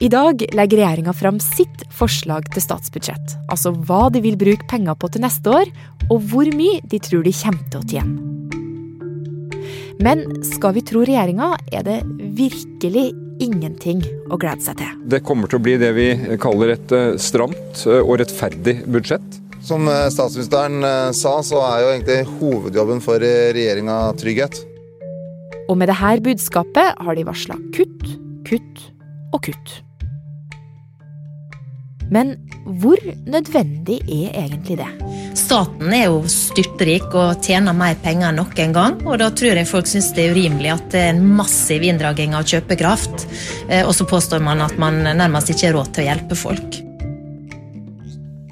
I dag legger regjeringa fram sitt forslag til statsbudsjett. Altså hva de vil bruke penger på til neste år, og hvor mye de tror de kommer til å tjene. Men skal vi tro regjeringa, er det virkelig ingenting å glede seg til. Det kommer til å bli det vi kaller et eh, stramt eh, og rettferdig budsjett. Som eh, statsministeren sa, så er jo egentlig hovedjobben for regjeringa trygghet. Og med dette budskapet har de varsla kutt, kutt og kutt. Men hvor nødvendig er egentlig det? Staten er jo styrtrik og tjener mer penger enn noen gang. Og da tror jeg folk syns det er urimelig at det er en massiv inndragning av kjøpekraft. Eh, og så påstår man at man nærmest ikke har råd til å hjelpe folk.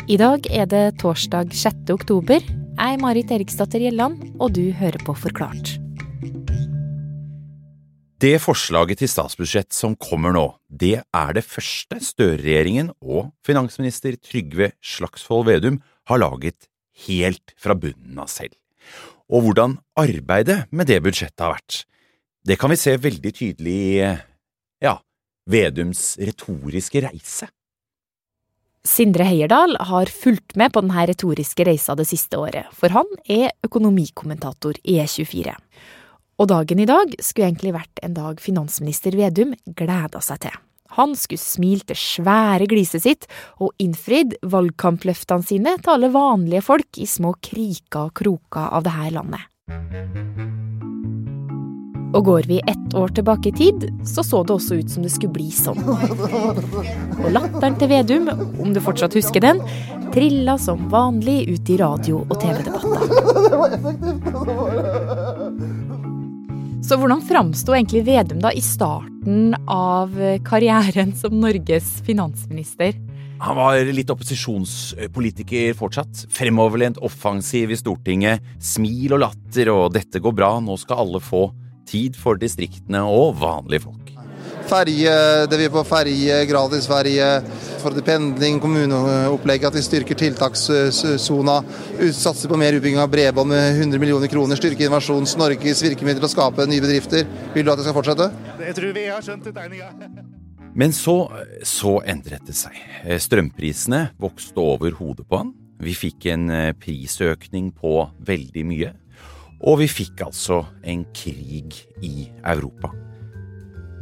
I dag er det torsdag 6. oktober. Jeg er Marit Eriksdatter Gjelland, og du hører på Forklart. Det forslaget til statsbudsjett som kommer nå, det er det første Støre-regjeringen og finansminister Trygve Slagsvold Vedum har laget helt fra bunnen av selv. Og hvordan arbeidet med det budsjettet har vært, det kan vi se veldig tydelig i, ja, Vedums retoriske reise. Sindre Heierdal har fulgt med på denne retoriske reisa det siste året, for han er økonomikommentator i E24. Og dagen i dag skulle egentlig vært en dag finansminister Vedum gleda seg til. Han skulle smilt det svære gliset sitt og innfridd valgkampløftene sine til alle vanlige folk i små kriker og kroker av dette landet. Og går vi ett år tilbake i tid, så så det også ut som det skulle bli sånn. Og latteren til Vedum, om du fortsatt husker den, trilla som vanlig ut i radio- og TV-debatter. Så hvordan framsto egentlig Vedum da i starten av karrieren som Norges finansminister? Han var litt opposisjonspolitiker fortsatt. Fremoverlent, offensiv i Stortinget. Smil og latter og 'dette går bra, nå skal alle få' tid for distriktene og vanlige folk. Ferje, det vi er på ferje, gratis ferje, for pendling, kommuneopplegget, at vi styrker tiltakssona. Satser på mer utbygging av bredbånd med 100 millioner kroner. Styrke Innovasjons Norges virkemidler til å skape nye bedrifter. Vil du at det skal fortsette? Det tror vi har skjønt tegninga. Men så, så endret det seg. Strømprisene vokste over hodet på han. Vi fikk en prisøkning på veldig mye. Og vi fikk altså en krig i Europa.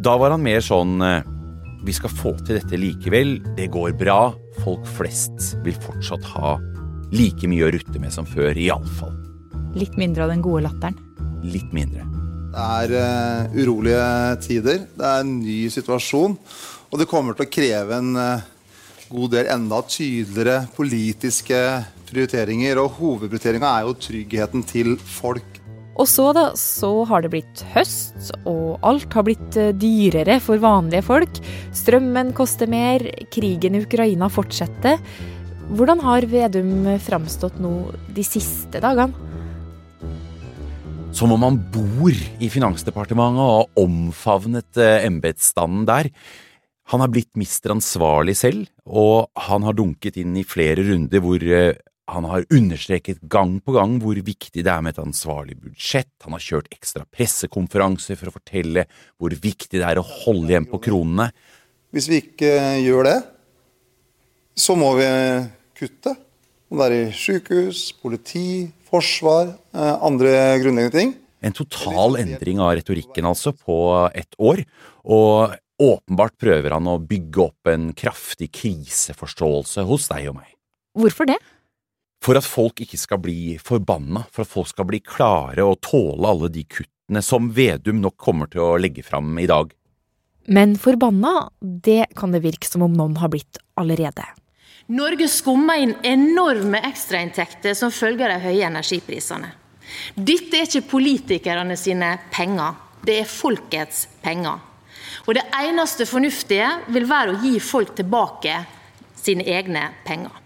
Da var han mer sånn Vi skal få til dette likevel. Det går bra. Folk flest vil fortsatt ha like mye å rutte med som før, iallfall. Litt mindre av den gode latteren? Litt mindre. Det er uh, urolige tider. Det er en ny situasjon. Og det kommer til å kreve en uh, god del enda tydeligere politiske prioriteringer. Og hovedprioriteringa er jo tryggheten til folk. Og så, da, så har det blitt høst, og alt har blitt dyrere for vanlige folk. Strømmen koster mer, krigen i Ukraina fortsetter. Hvordan har Vedum framstått nå de siste dagene? Som om han bor i Finansdepartementet og har omfavnet embetsstanden der. Han har blitt mister ansvarlig selv, og han har dunket inn i flere runder hvor han har understreket gang på gang hvor viktig det er med et ansvarlig budsjett, han har kjørt ekstra pressekonferanser for å fortelle hvor viktig det er å holde igjen på kronene. Hvis vi ikke gjør det, så må vi kutte. Om det er i sykehus, politi, forsvar, andre grunnleggende ting. En total endring av retorikken altså på ett år, og åpenbart prøver han å bygge opp en kraftig kriseforståelse hos deg og meg. Hvorfor det? For at folk ikke skal bli forbanna, for at folk skal bli klare og tåle alle de kuttene som Vedum nok kommer til å legge fram i dag. Men forbanna, det kan det virke som om noen har blitt allerede. Norge skummer inn enorme ekstrainntekter som følge av de høye energiprisene. Dette er ikke politikerne sine penger, det er folkets penger. Og det eneste fornuftige vil være å gi folk tilbake sine egne penger.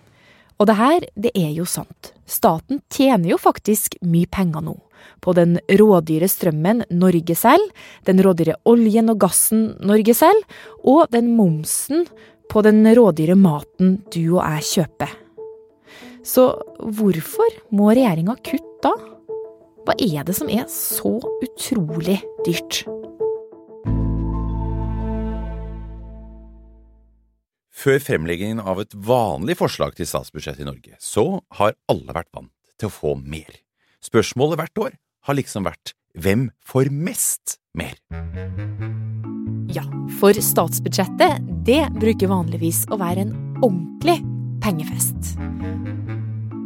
Og det her, det er jo sant. Staten tjener jo faktisk mye penger nå. På den rådyre strømmen Norge selger, den rådyre oljen og gassen Norge selger, og den momsen på den rådyre maten du og jeg kjøper. Så hvorfor må regjeringa kutte da? Hva er det som er så utrolig dyrt? Før fremleggingen av et vanlig forslag til statsbudsjett i Norge, så har alle vært vant til å få mer. Spørsmålet hvert år har liksom vært hvem får mest mer? Ja, for statsbudsjettet, det bruker vanligvis å være en ordentlig pengefest.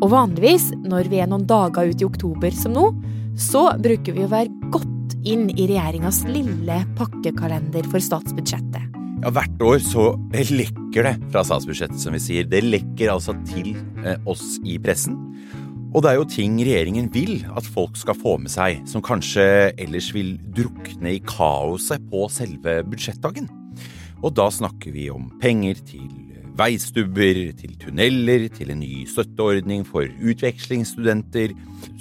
Og vanligvis, når vi er noen dager ut i oktober som nå, så bruker vi å være godt inn i regjeringas lille pakkekalender for statsbudsjettet. Ja, Hvert år så lekker det fra statsbudsjettet, som vi sier. Det lekker altså til eh, oss i pressen. Og det er jo ting regjeringen vil at folk skal få med seg, som kanskje ellers vil drukne i kaoset på selve budsjettdagen. Og da snakker vi om penger til veistubber, til tunneler, til en ny støtteordning for utvekslingsstudenter,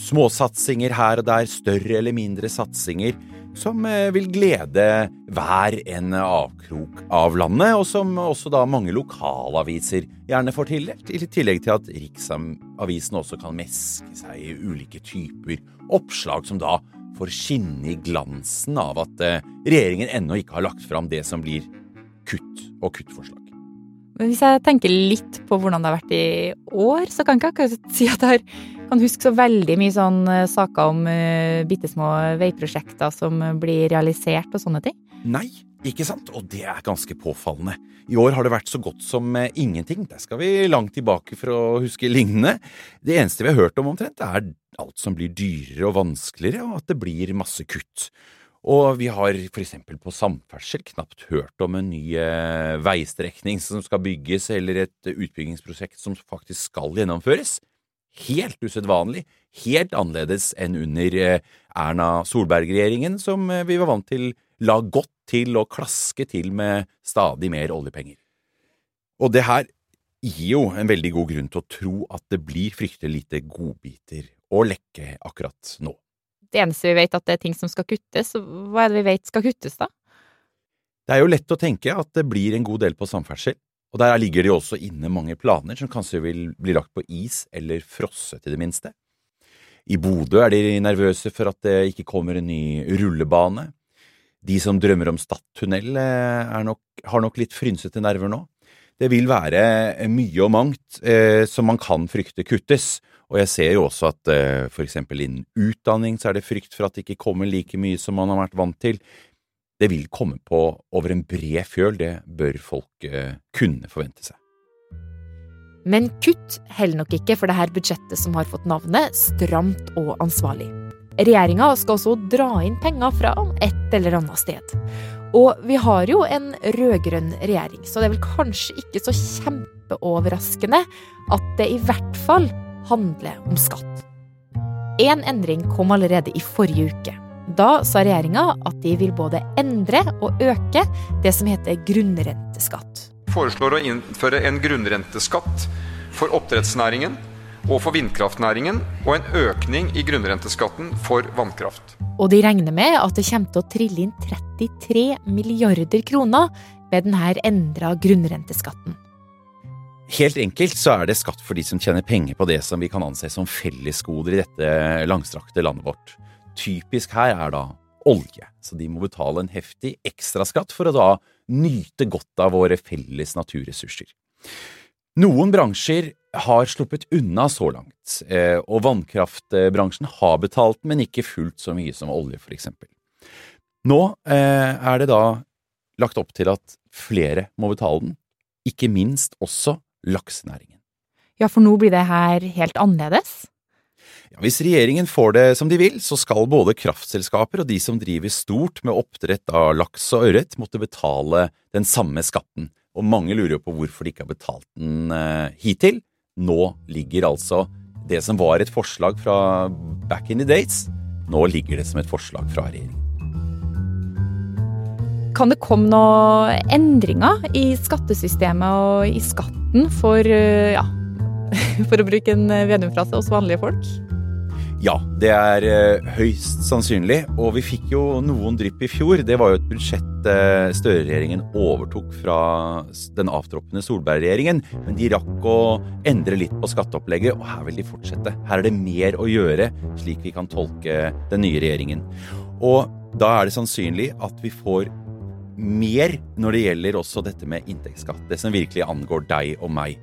småsatsinger her og der, større eller mindre satsinger som eh, vil glede hver en avkrok av landet, og som også da mange lokalaviser gjerne får tildelt, i tillegg til at Riksavisen også kan meske seg i ulike typer oppslag som da får skinne i glansen av at eh, regjeringen ennå ikke har lagt fram det som blir kutt og kuttforslag. Men hvis jeg tenker litt på hvordan det har vært i år, så kan jeg ikke akkurat si at jeg kan huske så veldig mye sånn eh, saker om uh, bitte små veiprosjekter som blir realisert og sånne ting. Nei, ikke sant? Og det er ganske påfallende. I år har det vært så godt som uh, ingenting. Der skal vi langt tilbake for å huske lignende. Det eneste vi har hørt om omtrent, er alt som blir dyrere og vanskeligere, og at det blir masse kutt. Og vi har for eksempel på samferdsel knapt hørt om en ny eh, veistrekning som skal bygges, eller et utbyggingsprosjekt som faktisk skal gjennomføres. Helt usedvanlig, helt annerledes enn under eh, Erna Solberg-regjeringen, som eh, vi var vant til la godt til å klaske til med stadig mer oljepenger. Og det her gir jo en veldig god grunn til å tro at det blir fryktelig lite godbiter å lekke akkurat nå det eneste vi vet at det er ting som skal kuttes. Hva er det vi vet skal kuttes, da? Det er jo lett å tenke at det blir en god del på samferdsel. Og der ligger det jo også inne mange planer som kanskje vil bli lagt på is eller frosset i det minste. I Bodø er de nervøse for at det ikke kommer en ny rullebane. De som drømmer om Stadtunnel eh, har nok litt frynsete nerver nå. Det vil være mye og mangt eh, som man kan frykte kuttes, og jeg ser jo også at eh, eksempel innen utdanning så er det frykt for at det ikke kommer like mye som man har vært vant til. Det vil komme på over en bred fjøl, det bør folk eh, kunne forvente seg. Men kutt heller nok ikke for det her budsjettet som har fått navnet Stramt og ansvarlig. Regjeringa skal også dra inn penger fra et eller annet sted. Og vi har jo en rød-grønn regjering, så det er vel kanskje ikke så kjempeoverraskende at det i hvert fall handler om skatt. En endring kom allerede i forrige uke. Da sa regjeringa at de vil både endre og øke det som heter grunnrenteskatt. Foreslår å innføre en grunnrenteskatt for oppdrettsnæringen og for vindkraftnæringen, og en økning i grunnrenteskatten for vannkraft. Og de regner med at det kommer til å trille inn 33 milliarder kroner ved denne endra grunnrenteskatten. Helt enkelt så er det skatt for de som tjener penger på det som vi kan anse som fellesgoder i dette langstrakte landet vårt. Typisk her er da olje, så de må betale en heftig ekstraskatt for å da nyte godt av våre felles naturressurser. Noen bransjer har sluppet unna så langt, eh, og vannkraftbransjen har betalt, men ikke fullt så mye som olje, for eksempel. Nå eh, er det da lagt opp til at flere må betale den, ikke minst også laksenæringen. Ja, for nå blir det her helt annerledes? Hvis regjeringen får det som de vil, så skal både kraftselskaper og de som driver stort med oppdrett av laks og ørret, måtte betale den samme skatten. Og mange lurer jo på hvorfor de ikke har betalt den eh, hittil. Nå ligger altså det som var et forslag fra back in the days, nå ligger det som et forslag fra regjeringen. Kan det komme noen endringer i skattesystemet og i skatten for, eh, ja, for å bruke en Vedum-frase, oss vanlige folk? Ja, det er eh, høyst sannsynlig. Og vi fikk jo noen drypp i fjor. Det var jo et budsjett eh, Støre-regjeringen overtok fra den avtroppende Solberg-regjeringen. Men de rakk å endre litt på skatteopplegget, og her vil de fortsette. Her er det mer å gjøre, slik vi kan tolke den nye regjeringen. Og da er det sannsynlig at vi får mer når det gjelder også dette med inntektsskatt. Det som virkelig angår deg og meg.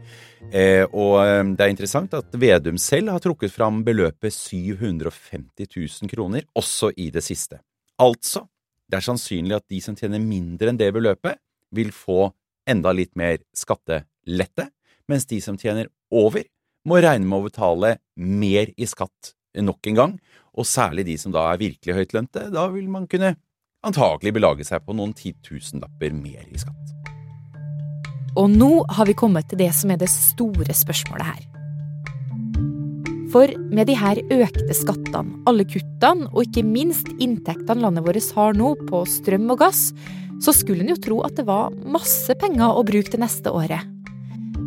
Eh, og eh, det er interessant at Vedum selv har trukket fram beløpet 750 000 kroner også i det siste. Altså, det er sannsynlig at de som tjener mindre enn det beløpet, vil få enda litt mer skattelette, mens de som tjener over, må regne med å betale mer i skatt nok en gang, og særlig de som da er virkelig høytlønte. Da vil man kunne antagelig belage seg på noen titusenlapper mer i skatt. Og nå har vi kommet til det som er det store spørsmålet her. For med de her økte skattene, alle kuttene og ikke minst inntektene landet vårt har nå på strøm og gass, så skulle en jo tro at det var masse penger å bruke det neste året.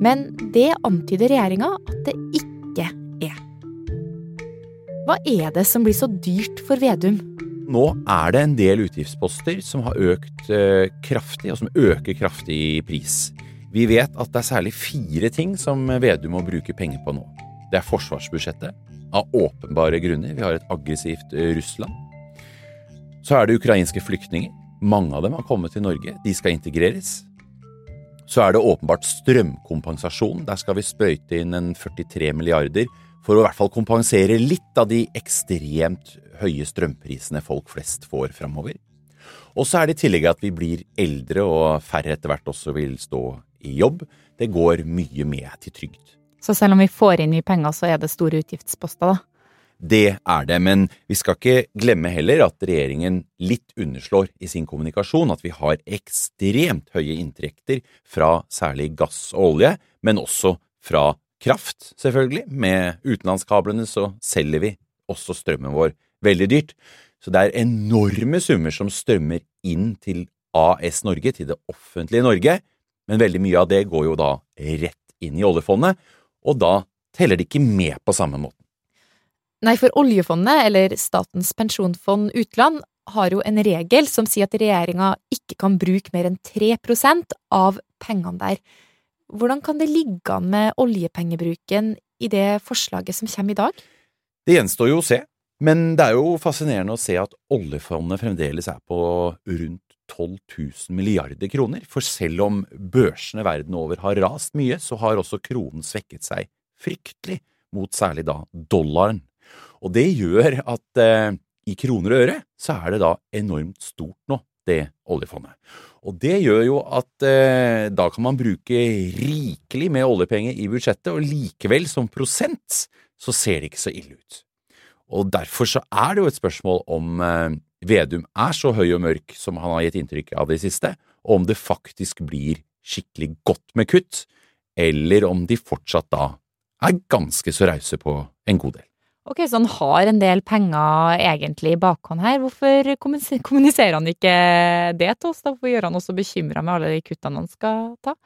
Men det antyder regjeringa at det ikke er. Hva er det som blir så dyrt for Vedum? Nå er det en del utgiftsposter som har økt eh, kraftig, og som øker kraftig i pris. Vi vet at det er særlig fire ting som Vedum må bruke penger på nå. Det er forsvarsbudsjettet, av åpenbare grunner. Vi har et aggressivt eh, Russland. Så er det ukrainske flyktninger. Mange av dem har kommet til Norge. De skal integreres. Så er det åpenbart strømkompensasjon. Der skal vi sprøyte inn en 43 milliarder for å i hvert fall kompensere litt av de ekstremt høye strømprisene folk flest får framover. Og så er det i tillegg at vi blir eldre og færre etter hvert også vil stå i jobb. Det går mye med til trygd. Så selv om vi får inn mye penger, så er det store utgiftsposter, da? Det er det, men vi skal ikke glemme heller at regjeringen litt underslår i sin kommunikasjon at vi har ekstremt høye inntekter fra særlig gass og olje, men også fra kraft, selvfølgelig. Med utenlandskablene så selger vi også strømmen vår veldig dyrt. Så det er enorme summer som strømmer inn til AS Norge, til det offentlige Norge, men veldig mye av det går jo da rett inn i oljefondet, og da teller det ikke med på samme måten. Nei, for oljefondet, eller Statens pensjonsfond utland, har jo en regel som sier at regjeringa ikke kan bruke mer enn 3% av pengene der. Hvordan kan det ligge an med oljepengebruken i det forslaget som kommer i dag? Det gjenstår jo å se. Men det er jo fascinerende å se at oljefondet fremdeles er på rundt 12 000 milliarder kroner. For selv om børsene verden over har rast mye, så har også kronen svekket seg fryktelig mot særlig da dollaren. Og det gjør at eh, i kroner og øre så er det da enormt stort nå, det oljefondet. Og det gjør jo at eh, da kan man bruke rikelig med oljepenger i budsjettet, og likevel som prosent så ser det ikke så ille ut. Og derfor så er det jo et spørsmål om eh, Vedum er så høy og mørk som han har gitt inntrykk av det siste, og om det faktisk blir skikkelig godt med kutt, eller om de fortsatt da er ganske så rause på en god del. Ok, Så han har en del penger egentlig i bakhånd her. Hvorfor kommuniserer han ikke det til oss? da? Hvorfor gjør han oss så bekymra med alle de kuttene han skal ta?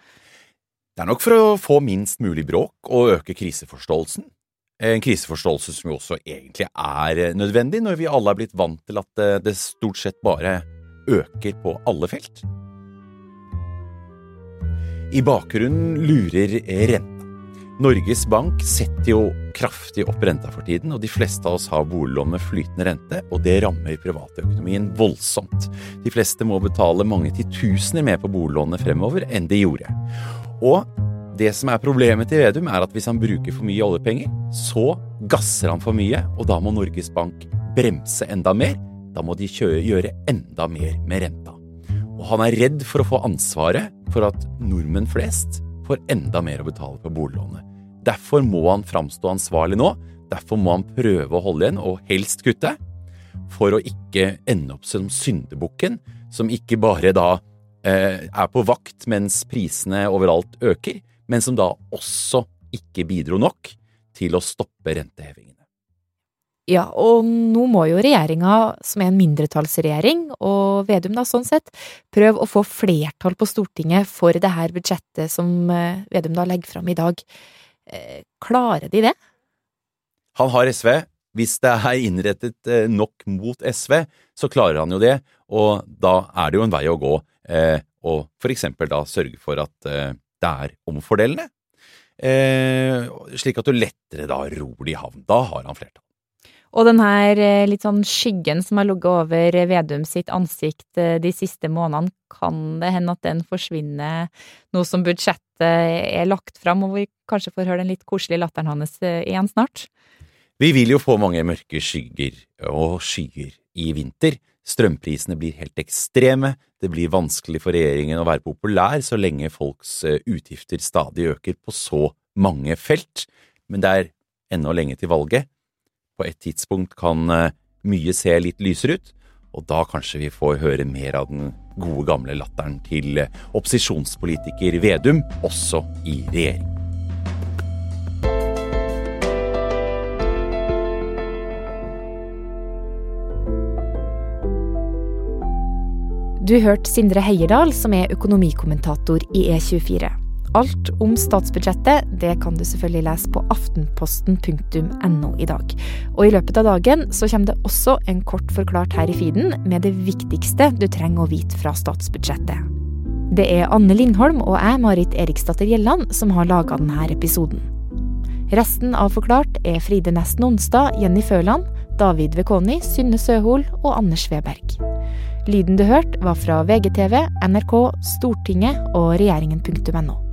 Det er nok for å få minst mulig bråk og øke kriseforståelsen. En kriseforståelse som jo også egentlig er eh, nødvendig, når vi alle er blitt vant til at eh, det stort sett bare øker på alle felt. I bakgrunnen lurer renta. Norges Bank setter jo kraftig opp renta for tiden, og de fleste av oss har boliglån med flytende rente, og det rammer privatøkonomien voldsomt. De fleste må betale mange titusener mer på boliglånet fremover enn de gjorde. Og det som er problemet til Vedum, er at hvis han bruker for mye oljepenger, så gasser han for mye, og da må Norges Bank bremse enda mer. Da må de gjøre enda mer med renta. Og han er redd for å få ansvaret for at nordmenn flest får enda mer å betale på boliglånet. Derfor må han framstå ansvarlig nå. Derfor må han prøve å holde igjen, og helst kutte. For å ikke ende opp som syndebukken, som ikke bare da eh, er på vakt mens prisene overalt øker, men som da også ikke bidro nok til å stoppe rentehevingene. Ja, og nå må jo regjeringa, som er en mindretallsregjering, og Vedum da sånn sett, prøve å få flertall på Stortinget for det her budsjettet som eh, Vedum da legger fram i dag. Eh, klarer de det? Han har SV. Hvis det er innrettet eh, nok mot SV, så klarer han jo det, og da er det jo en vei å gå. Og for eksempel da sørge for at det er omfordelende, eh, slik at du lettere da ror det i havn. Da har han flertall. Og den her eh, litt sånn skyggen som har ligget over Vedum sitt ansikt eh, de siste månedene, kan det hende at den forsvinner nå som budsjettet er lagt fram, og vi kanskje får høre den litt koselige latteren hans eh, igjen snart? Vi vil jo få mange mørke skygger og skyer i vinter. Strømprisene blir helt ekstreme, det blir vanskelig for regjeringen å være populær så lenge folks utgifter stadig øker på så mange felt. Men det er ennå lenge til valget. På et tidspunkt kan eh, mye se litt lysere ut, og da kanskje vi får høre mer av den gode gamle latteren til eh, opposisjonspolitiker Vedum, også i regjering. Du hørte Sindre Heierdal, som er økonomikommentator i E24. Alt om statsbudsjettet det kan du selvfølgelig lese på aftenposten.no i dag. Og i løpet av dagen så kommer det også en kort forklart her i feeden med det viktigste du trenger å vite fra statsbudsjettet. Det er Anne Lindholm og jeg, Marit Eriksdatter Gjelland, som har laga denne episoden. Resten av Forklart er Fride Nesten Onsdag, Jenny Føland, David Vekoni, Synne Søhol og Anders Weberg. Lyden du hørte, var fra VGTV, NRK, Stortinget og regjeringen.no.